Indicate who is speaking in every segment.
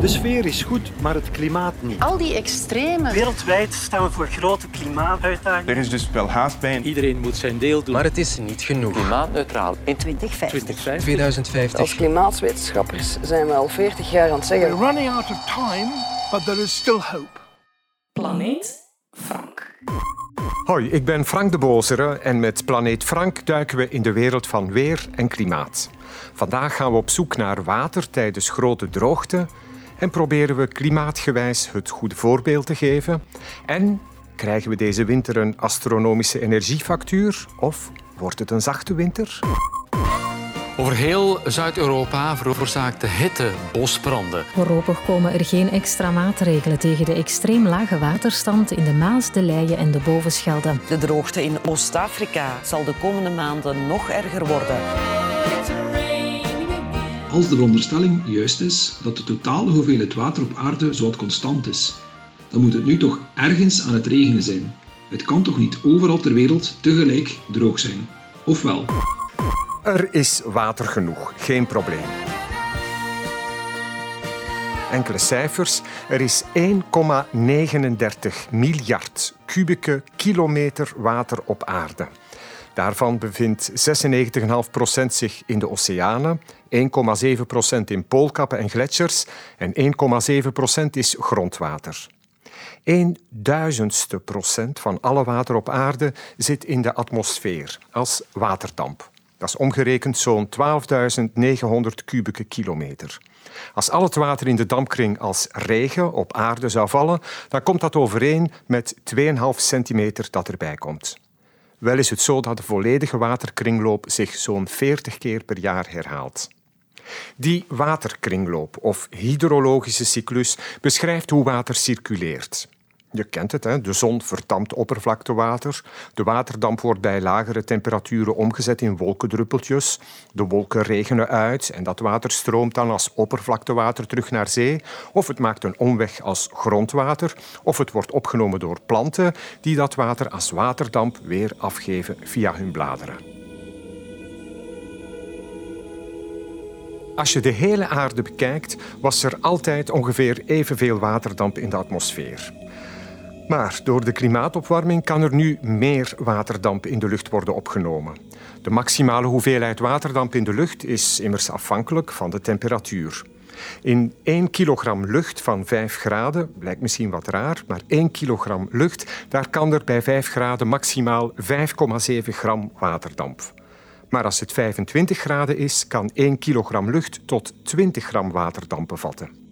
Speaker 1: De sfeer is goed, maar het klimaat niet.
Speaker 2: Al die extreme.
Speaker 3: Wereldwijd staan we voor grote klimaatuitdagingen.
Speaker 4: Er is dus wel haast bij.
Speaker 5: Iedereen moet zijn deel doen.
Speaker 6: Maar het is niet genoeg.
Speaker 7: Klimaatneutraal
Speaker 2: in 2050.
Speaker 5: 2050.
Speaker 6: 2050.
Speaker 8: Als klimaatwetenschappers zijn we al 40 jaar aan het zeggen.
Speaker 9: We're running out of time, but there is still hope.
Speaker 10: Planeet Frank.
Speaker 11: Hoi, ik ben Frank de Bozere en met Planeet Frank duiken we in de wereld van weer en klimaat. Vandaag gaan we op zoek naar water tijdens grote droogte en proberen we klimaatgewijs het goede voorbeeld te geven. En krijgen we deze winter een astronomische energiefactuur of wordt het een zachte winter?
Speaker 12: Over heel Zuid-Europa veroorzaakt de hitte bosbranden.
Speaker 13: Voorlopig komen er geen extra maatregelen tegen de extreem lage waterstand in de Maas, de Leie en de Bovenschelde.
Speaker 14: De droogte in Oost-Afrika zal de komende maanden nog erger worden.
Speaker 15: Als de veronderstelling juist is dat de totale hoeveelheid water op aarde zowat constant is, dan moet het nu toch ergens aan het regenen zijn. Het kan toch niet overal ter wereld tegelijk droog zijn? Of wel?
Speaker 11: Er is water genoeg, geen probleem. Enkele cijfers. Er is 1,39 miljard kubieke kilometer water op aarde. Daarvan bevindt 96,5% zich in de oceanen, 1,7% in poolkappen en gletsjers en 1,7% is grondwater. Een duizendste procent van alle water op aarde zit in de atmosfeer als waterdamp. Dat is omgerekend zo'n 12.900 kubieke kilometer. Als al het water in de dampkring als regen op aarde zou vallen, dan komt dat overeen met 2,5 centimeter dat erbij komt. Wel is het zo dat de volledige waterkringloop zich zo'n 40 keer per jaar herhaalt. Die waterkringloop of hydrologische cyclus beschrijft hoe water circuleert. Je kent het, hè? de zon verdampt oppervlaktewater. De waterdamp wordt bij lagere temperaturen omgezet in wolkendruppeltjes. De wolken regenen uit en dat water stroomt dan als oppervlaktewater terug naar zee. Of het maakt een omweg als grondwater. Of het wordt opgenomen door planten die dat water als waterdamp weer afgeven via hun bladeren. Als je de hele aarde bekijkt, was er altijd ongeveer evenveel waterdamp in de atmosfeer. Maar door de klimaatopwarming kan er nu meer waterdamp in de lucht worden opgenomen. De maximale hoeveelheid waterdamp in de lucht is immers afhankelijk van de temperatuur. In 1 kilogram lucht van 5 graden, blijkt misschien wat raar, maar 1 kilogram lucht, daar kan er bij 5 graden maximaal 5,7 gram waterdamp. Maar als het 25 graden is, kan 1 kilogram lucht tot 20 gram waterdamp bevatten.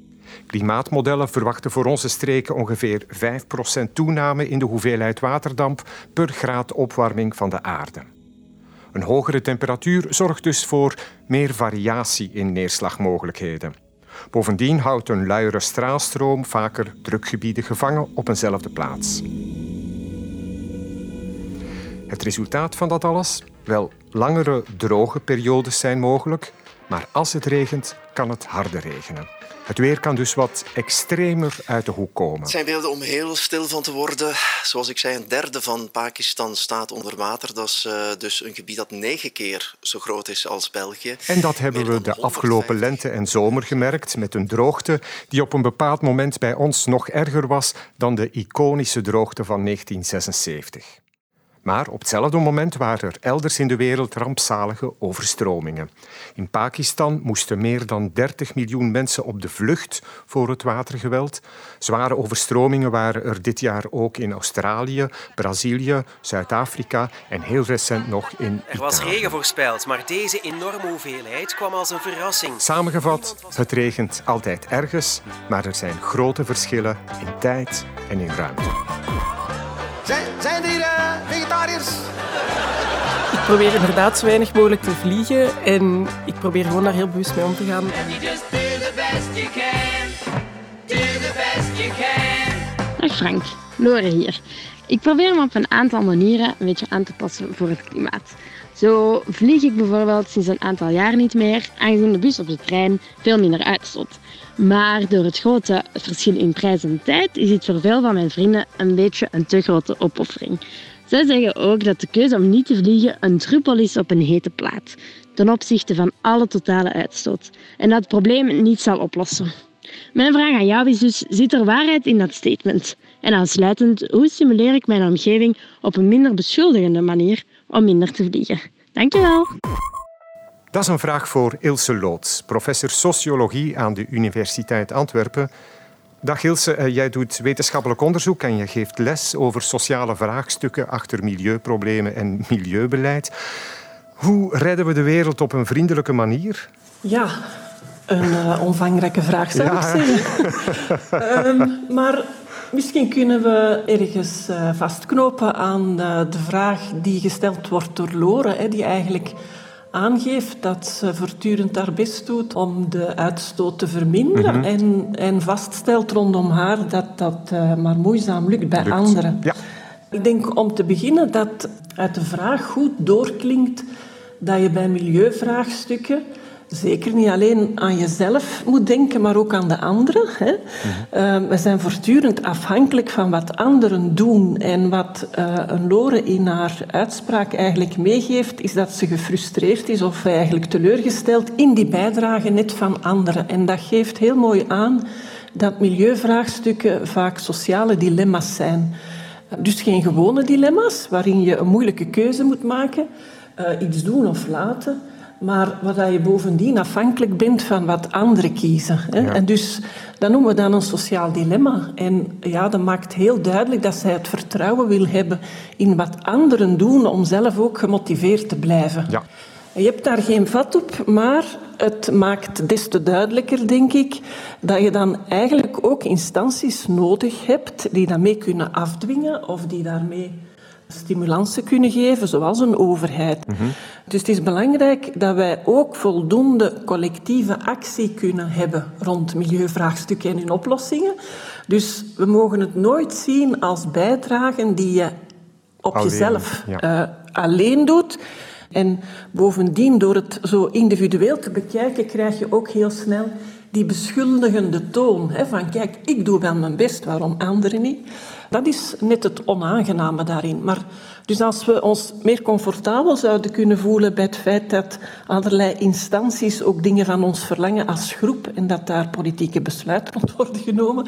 Speaker 11: Klimaatmodellen verwachten voor onze streken ongeveer 5% toename in de hoeveelheid waterdamp per graad opwarming van de aarde. Een hogere temperatuur zorgt dus voor meer variatie in neerslagmogelijkheden. Bovendien houdt een luiere straalstroom vaker drukgebieden gevangen op eenzelfde plaats. Het resultaat van dat alles? Wel, langere droge periodes zijn mogelijk, maar als het regent, kan het harder regenen. Het weer kan dus wat extremer uit de hoek komen. Het
Speaker 16: zijn beelden om heel stil van te worden. Zoals ik zei, een derde van Pakistan staat onder water. Dat is uh, dus een gebied dat negen keer zo groot is als België.
Speaker 11: En dat hebben we de afgelopen lente en zomer gemerkt met een droogte die op een bepaald moment bij ons nog erger was dan de iconische droogte van 1976. Maar op hetzelfde moment waren er elders in de wereld rampzalige overstromingen. In Pakistan moesten meer dan 30 miljoen mensen op de vlucht voor het watergeweld. Zware overstromingen waren er dit jaar ook in Australië, Brazilië, Zuid-Afrika en heel recent nog in
Speaker 17: Er was regen voorspeld, maar deze enorme hoeveelheid kwam als een verrassing.
Speaker 11: Samengevat, het regent altijd ergens, maar er zijn grote verschillen in tijd en in ruimte.
Speaker 18: Zijn, zijn er hier uh, vegetariërs?
Speaker 19: Ik probeer inderdaad zo weinig mogelijk te vliegen en ik probeer gewoon daar heel bewust mee om te gaan.
Speaker 20: Dag Frank, Lore hier. Ik probeer me op een aantal manieren een beetje aan te passen voor het klimaat. Zo vlieg ik bijvoorbeeld sinds een aantal jaar niet meer, aangezien de bus of de trein veel minder uitstoot. Maar door het grote verschil in prijs en tijd is het voor veel van mijn vrienden een beetje een te grote opoffering. Zij zeggen ook dat de keuze om niet te vliegen een druppel is op een hete plaat, ten opzichte van alle totale uitstoot. En dat het probleem niet zal oplossen. Mijn vraag aan jou is dus, zit er waarheid in dat statement? En aansluitend, hoe stimuleer ik mijn omgeving op een minder beschuldigende manier om minder te vliegen? Dankjewel.
Speaker 11: Dat is een vraag voor Ilse Loots, professor sociologie aan de Universiteit Antwerpen. Dag Ilse, eh, jij doet wetenschappelijk onderzoek en je geeft les over sociale vraagstukken achter milieuproblemen en milieubeleid. Hoe redden we de wereld op een vriendelijke manier?
Speaker 19: Ja, een uh, omvangrijke vraag zou ja. ik zeggen. um, maar misschien kunnen we ergens uh, vastknopen aan uh, de vraag die gesteld wordt door Lore, die eigenlijk aangeeft dat ze voortdurend haar best doet om de uitstoot te verminderen. Mm -hmm. en, en vaststelt rondom haar dat dat uh, maar moeizaam lukt bij lukt. anderen.
Speaker 11: Ja.
Speaker 19: Ik denk om te beginnen dat uit de vraag goed doorklinkt dat je bij milieuvraagstukken zeker niet alleen aan jezelf moet denken, maar ook aan de anderen. Hè. Mm-hmm. Uh, we zijn voortdurend afhankelijk van wat anderen doen. En wat uh, een Lore in haar uitspraak eigenlijk meegeeft, is dat ze gefrustreerd is of eigenlijk teleurgesteld in die bijdrage net van anderen. En dat geeft heel mooi aan dat milieuvraagstukken vaak sociale dilemma's zijn. Dus geen gewone dilemma's waarin je een moeilijke keuze moet maken, uh, iets doen of laten maar waar je bovendien afhankelijk bent van wat anderen kiezen. Hè? Ja. En dus dat noemen we dan een sociaal dilemma. En ja, dat maakt heel duidelijk dat zij het vertrouwen wil hebben in wat anderen doen om zelf ook gemotiveerd te blijven.
Speaker 11: Ja.
Speaker 19: Je hebt daar geen vat op, maar het maakt des te duidelijker, denk ik, dat je dan eigenlijk ook instanties nodig hebt die dat mee kunnen afdwingen of die daarmee stimulansen kunnen geven, zoals een overheid. Mm -hmm. Dus het is belangrijk dat wij ook voldoende collectieve actie kunnen hebben rond milieuvraagstukken en hun oplossingen. Dus we mogen het nooit zien als bijdragen die je op alleen, jezelf ja. uh, alleen doet. En bovendien, door het zo individueel te bekijken, krijg je ook heel snel die beschuldigende toon. Hè, van kijk, ik doe wel mijn best, waarom anderen niet? Dat is net het onaangename daarin. Maar dus als we ons meer comfortabel zouden kunnen voelen bij het feit dat allerlei instanties ook dingen van ons verlangen als groep en dat daar politieke besluiten rond worden genomen,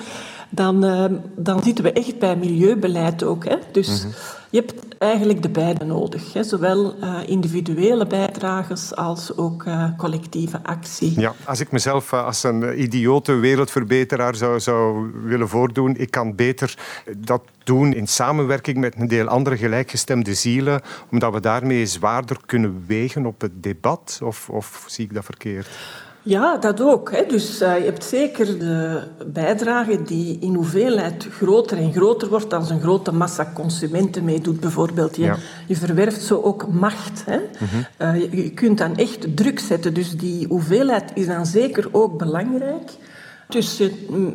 Speaker 19: dan, uh, dan zitten we echt bij milieubeleid ook. Hè? Dus mm-hmm. je hebt eigenlijk de beide nodig. Hè? Zowel uh, individuele bijdrages als ook uh, collectieve actie.
Speaker 11: Ja, als ik mezelf als een idiote wereldverbeteraar zou, zou willen voordoen, ik kan beter dat doen in samenwerking met een deel andere gelijkgestemde zielen, omdat we daarmee zwaarder kunnen wegen op het debat? Of, of zie ik dat verkeerd?
Speaker 19: Ja, dat ook. Hè. Dus uh, je hebt zeker de bijdrage die in hoeveelheid groter en groter wordt als een grote massa consumenten meedoet. Bijvoorbeeld, je, ja. je verwerft zo ook macht. Hè. Mm-hmm. Uh, je, je kunt dan echt druk zetten. Dus die hoeveelheid is dan zeker ook belangrijk. Dus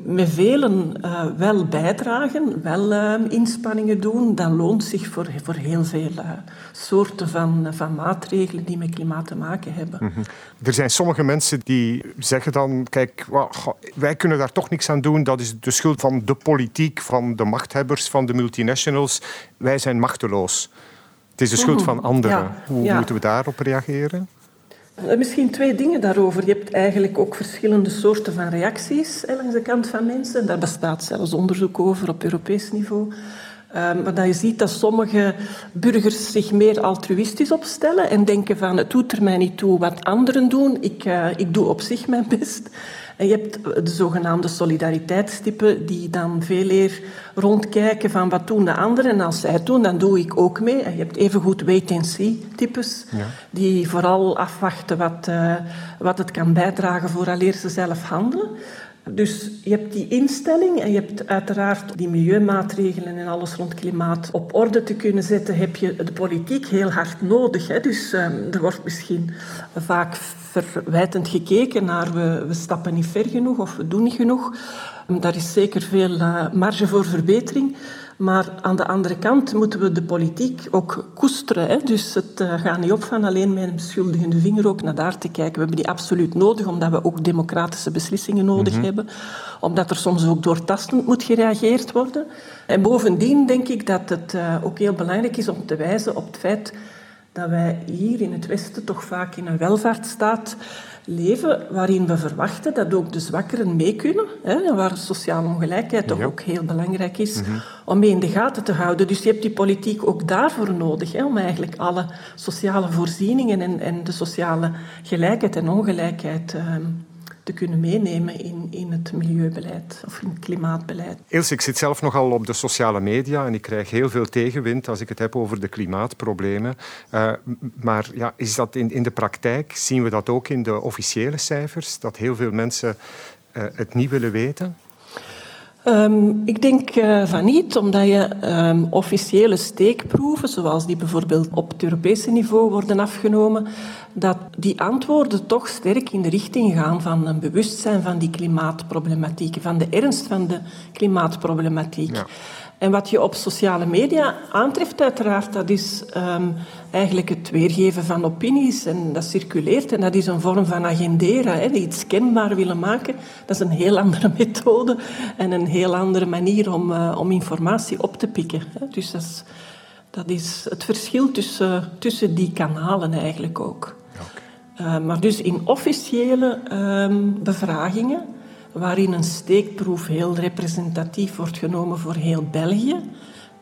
Speaker 19: met velen uh, wel bijdragen, wel uh, inspanningen doen, dat loont zich voor, voor heel veel uh, soorten van, van maatregelen die met klimaat te maken hebben.
Speaker 11: Mm-hmm. Er zijn sommige mensen die zeggen dan, kijk, wij kunnen daar toch niks aan doen, dat is de schuld van de politiek, van de machthebbers, van de multinationals. Wij zijn machteloos. Het is de schuld mm-hmm. van anderen. Ja, Hoe ja. moeten we daarop reageren?
Speaker 19: Misschien twee dingen daarover. Je hebt eigenlijk ook verschillende soorten van reacties langs de kant van mensen. Daar bestaat zelfs onderzoek over op Europees niveau. Um, maar dat je ziet dat sommige burgers zich meer altruïstisch opstellen en denken van het doet er mij niet toe wat anderen doen, ik, uh, ik doe op zich mijn best. En je hebt de zogenaamde solidariteitstypen die dan veel eer rondkijken van wat doen de anderen. En als zij het doen, dan doe ik ook mee. En je hebt evengoed wait-and-see-types ja. die vooral afwachten wat, uh, wat het kan bijdragen vooraleer ze zelf handelen. Dus je hebt die instelling en je hebt uiteraard die milieumaatregelen en alles rond klimaat op orde te kunnen zetten, heb je de politiek heel hard nodig. Hè? Dus um, er wordt misschien vaak verwijtend gekeken naar we, we stappen niet ver genoeg of we doen niet genoeg. Daar is zeker veel uh, marge voor verbetering. Maar aan de andere kant moeten we de politiek ook koesteren. Hè? Dus het uh, gaat niet op van alleen met een beschuldigende vinger ook naar daar te kijken. We hebben die absoluut nodig, omdat we ook democratische beslissingen nodig mm-hmm. hebben. Omdat er soms ook doortastend moet gereageerd worden. En bovendien denk ik dat het uh, ook heel belangrijk is om te wijzen op het feit dat wij hier in het Westen toch vaak in een welvaartsstaat leven waarin we verwachten dat ook de zwakkeren mee kunnen. Hè, waar sociale ongelijkheid toch ook heel belangrijk is
Speaker 11: Mhm.
Speaker 19: om mee in de gaten te houden. Dus je hebt die politiek ook daarvoor nodig, hè, om eigenlijk alle sociale voorzieningen en, en de sociale gelijkheid en ongelijkheid ehm, te kunnen meenemen in, in het milieubeleid of in het klimaatbeleid.
Speaker 11: Ilse, ik zit zelf nogal op de sociale media en ik krijg heel veel tegenwind als ik het heb over de klimaatproblemen. Uh, maar ja, is dat in, in de praktijk? Zien we dat ook in de officiële cijfers? Dat heel veel mensen uh, het niet willen weten?
Speaker 19: Um, ik denk uh, van niet, omdat je um, officiële steekproeven, zoals die bijvoorbeeld op het Europese niveau worden afgenomen, dat die antwoorden toch sterk in de richting gaan van een bewustzijn van die klimaatproblematiek, van de ernst van de klimaatproblematiek. En wat je op sociale media aantreft, uiteraard, dat is um, eigenlijk het weergeven van opinies. En dat circuleert en dat is een vorm van agenderen, hè, die iets kenbaar willen maken. Dat is een heel andere methode en een heel andere manier om, uh, om informatie op te pikken. Hè. Dus dat is, dat is het verschil tussen, tussen die kanalen eigenlijk ook. Okay. Uh, maar dus in officiële um, bevragingen waarin een steekproef heel representatief wordt genomen voor heel België.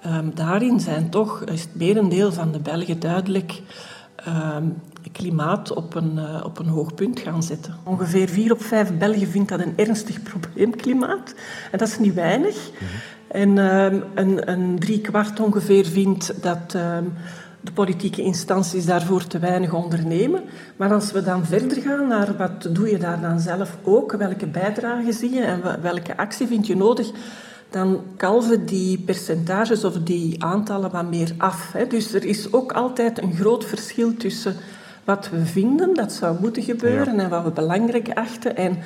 Speaker 19: Um, daarin zijn toch, is het merendeel van de Belgen duidelijk um, klimaat op een, uh, op een hoog punt gaan zetten. Ongeveer vier op vijf Belgen vindt dat een ernstig probleem, klimaat. En dat is niet weinig. Mm-hmm. En um, een, een drie kwart ongeveer vindt dat de politieke instanties daarvoor te weinig ondernemen. Maar als we dan verder gaan naar wat doe je daar dan zelf ook, welke bijdrage zie je en welke actie vind je nodig, dan kalven die percentages of die aantallen wat meer af. Hè. Dus er is ook altijd een groot verschil tussen wat we vinden dat zou moeten gebeuren ja. en wat we belangrijk achten en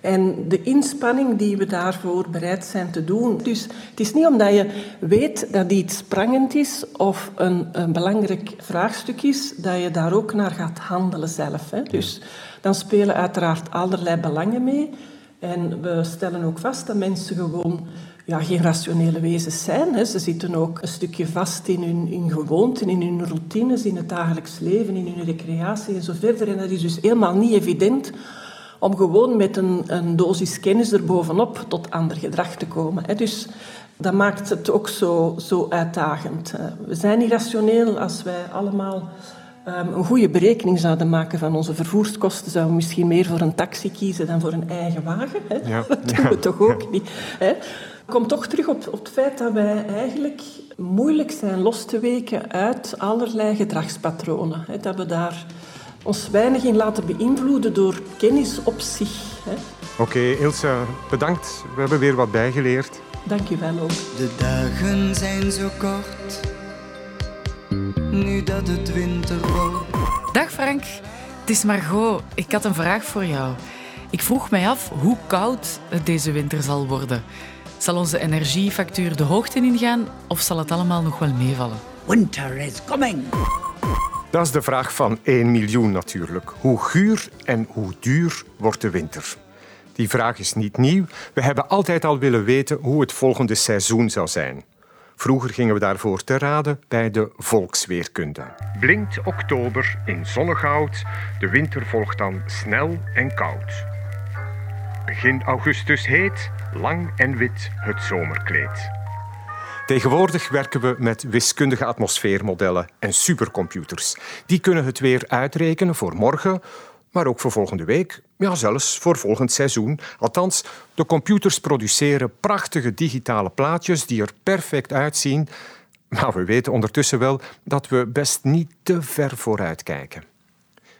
Speaker 19: en de inspanning die we daarvoor bereid zijn te doen. Dus het is niet omdat je weet dat iets sprangend is of een, een belangrijk vraagstuk is, dat je daar ook naar gaat handelen zelf. Hè. Dus dan spelen uiteraard allerlei belangen mee. En we stellen ook vast dat mensen gewoon ja, geen rationele wezens zijn. Hè. Ze zitten ook een stukje vast in hun, in gewoonten, in hun routines, in het dagelijks leven, in hun recreatie en zo verder. En dat is dus helemaal niet evident om gewoon met een, een dosis kennis erbovenop tot ander gedrag te komen. Hè. Dus dat maakt het ook zo, zo uitdagend. We zijn irrationeel als wij allemaal um, een goede berekening zouden maken van onze vervoerskosten. Zouden we misschien meer voor een taxi kiezen dan voor een eigen wagen. Hè. Ja. Dat doen we toch ook niet. Hè. Ik kom toch terug op, op het feit dat wij eigenlijk moeilijk zijn los te weken uit allerlei gedragspatronen. Hè. Dat we daar ons weinig in laten beïnvloeden door kennis op zich.
Speaker 11: Oké, okay, Ilse, bedankt. We hebben weer wat bijgeleerd.
Speaker 19: Dank je wel ook.
Speaker 2: De dagen zijn zo kort, nu dat het winter wordt.
Speaker 10: Dag Frank, het is Margot. Ik had een vraag voor jou. Ik vroeg mij af hoe koud het deze winter zal worden. Zal onze energiefactuur de hoogte ingaan of zal het allemaal nog wel meevallen?
Speaker 2: Winter is coming.
Speaker 11: Dat is de vraag van 1 miljoen natuurlijk. Hoe guur en hoe duur wordt de winter? Die vraag is niet nieuw. We hebben altijd al willen weten hoe het volgende seizoen zou zijn. Vroeger gingen we daarvoor te raden bij de volksweerkunde. Blinkt oktober in zonnegoud, de winter volgt dan snel en koud. Begin augustus heet, lang en wit het zomerkleed. Tegenwoordig werken we met wiskundige atmosfeermodellen en supercomputers. Die kunnen het weer uitrekenen voor morgen, maar ook voor volgende week, ja, zelfs voor volgend seizoen. Althans, de computers produceren prachtige digitale plaatjes die er perfect uitzien. Maar we weten ondertussen wel dat we best niet te ver vooruit kijken.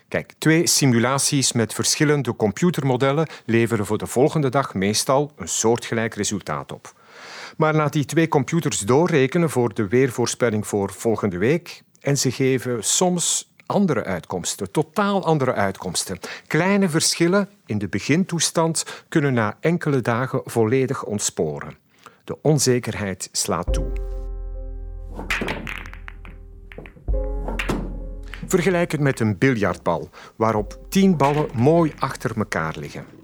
Speaker 11: Kijk, twee simulaties met verschillende computermodellen leveren voor de volgende dag meestal een soortgelijk resultaat op. Maar laat die twee computers doorrekenen voor de weervoorspelling voor volgende week en ze geven soms andere uitkomsten, totaal andere uitkomsten. Kleine verschillen in de begintoestand kunnen na enkele dagen volledig ontsporen. De onzekerheid slaat toe. Vergelijk het met een biljartbal, waarop tien ballen mooi achter elkaar liggen.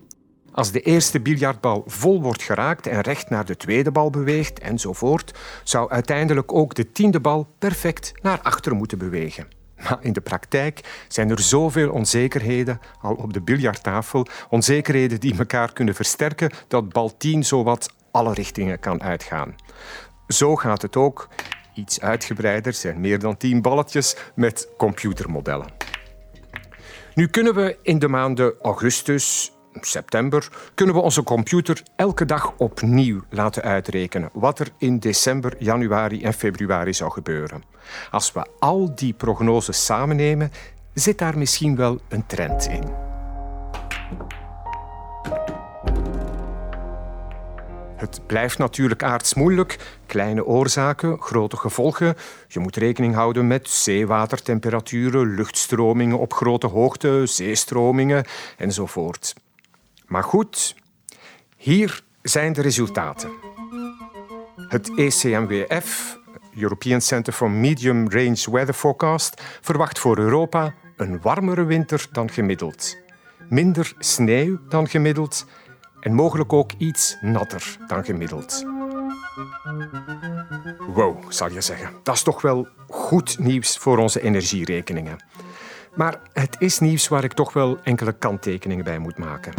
Speaker 11: Als de eerste biljartbal vol wordt geraakt en recht naar de tweede bal beweegt enzovoort, zou uiteindelijk ook de tiende bal perfect naar achter moeten bewegen. Maar in de praktijk zijn er zoveel onzekerheden al op de biljarttafel. Onzekerheden die elkaar kunnen versterken dat bal 10 zowat alle richtingen kan uitgaan. Zo gaat het ook iets uitgebreider, zijn meer dan 10 balletjes met computermodellen. Nu kunnen we in de maanden augustus, september, kunnen we onze computer elke dag opnieuw laten uitrekenen wat er in december, januari en februari zou gebeuren. Als we al die prognoses samennemen, zit daar misschien wel een trend in. Het blijft natuurlijk aardsmoeilijk. Kleine oorzaken, grote gevolgen. Je moet rekening houden met zeewatertemperaturen, luchtstromingen op grote hoogte, zeestromingen enzovoort. Maar goed, hier zijn de resultaten. Het ECMWF, European Center for Medium Range Weather Forecast, verwacht voor Europa een warmere winter dan gemiddeld. Minder sneeuw dan gemiddeld en mogelijk ook iets natter dan gemiddeld. Wow, zal je zeggen. Dat is toch wel goed nieuws voor onze energierekeningen. Maar het is nieuws waar ik toch wel enkele kanttekeningen bij moet maken.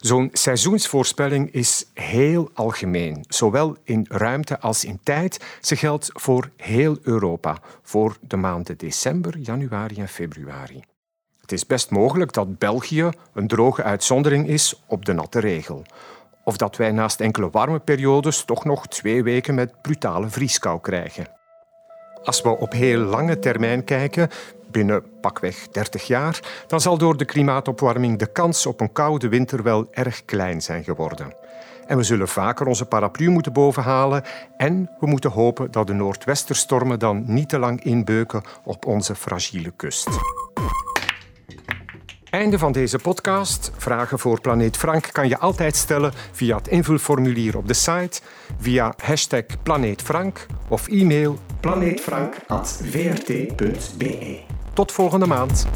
Speaker 11: Zo'n seizoensvoorspelling is heel algemeen, zowel in ruimte als in tijd. Ze geldt voor heel Europa, voor de maanden december, januari en februari. Het is best mogelijk dat België een droge uitzondering is op de natte regel. Of dat wij naast enkele warme periodes toch nog twee weken met brutale vrieskou krijgen. Als we op heel lange termijn kijken, binnen pakweg 30 jaar, dan zal door de klimaatopwarming de kans op een koude winter wel erg klein zijn geworden. En we zullen vaker onze paraplu moeten bovenhalen en we moeten hopen dat de noordwesterstormen dan niet te lang inbeuken op onze fragiele kust. Einde van deze podcast. Vragen voor Planeet Frank kan je altijd stellen via het invulformulier op de site, via hashtag planeetfrank of e-mail planeetfrank.vrt.be. Tot volgende maand.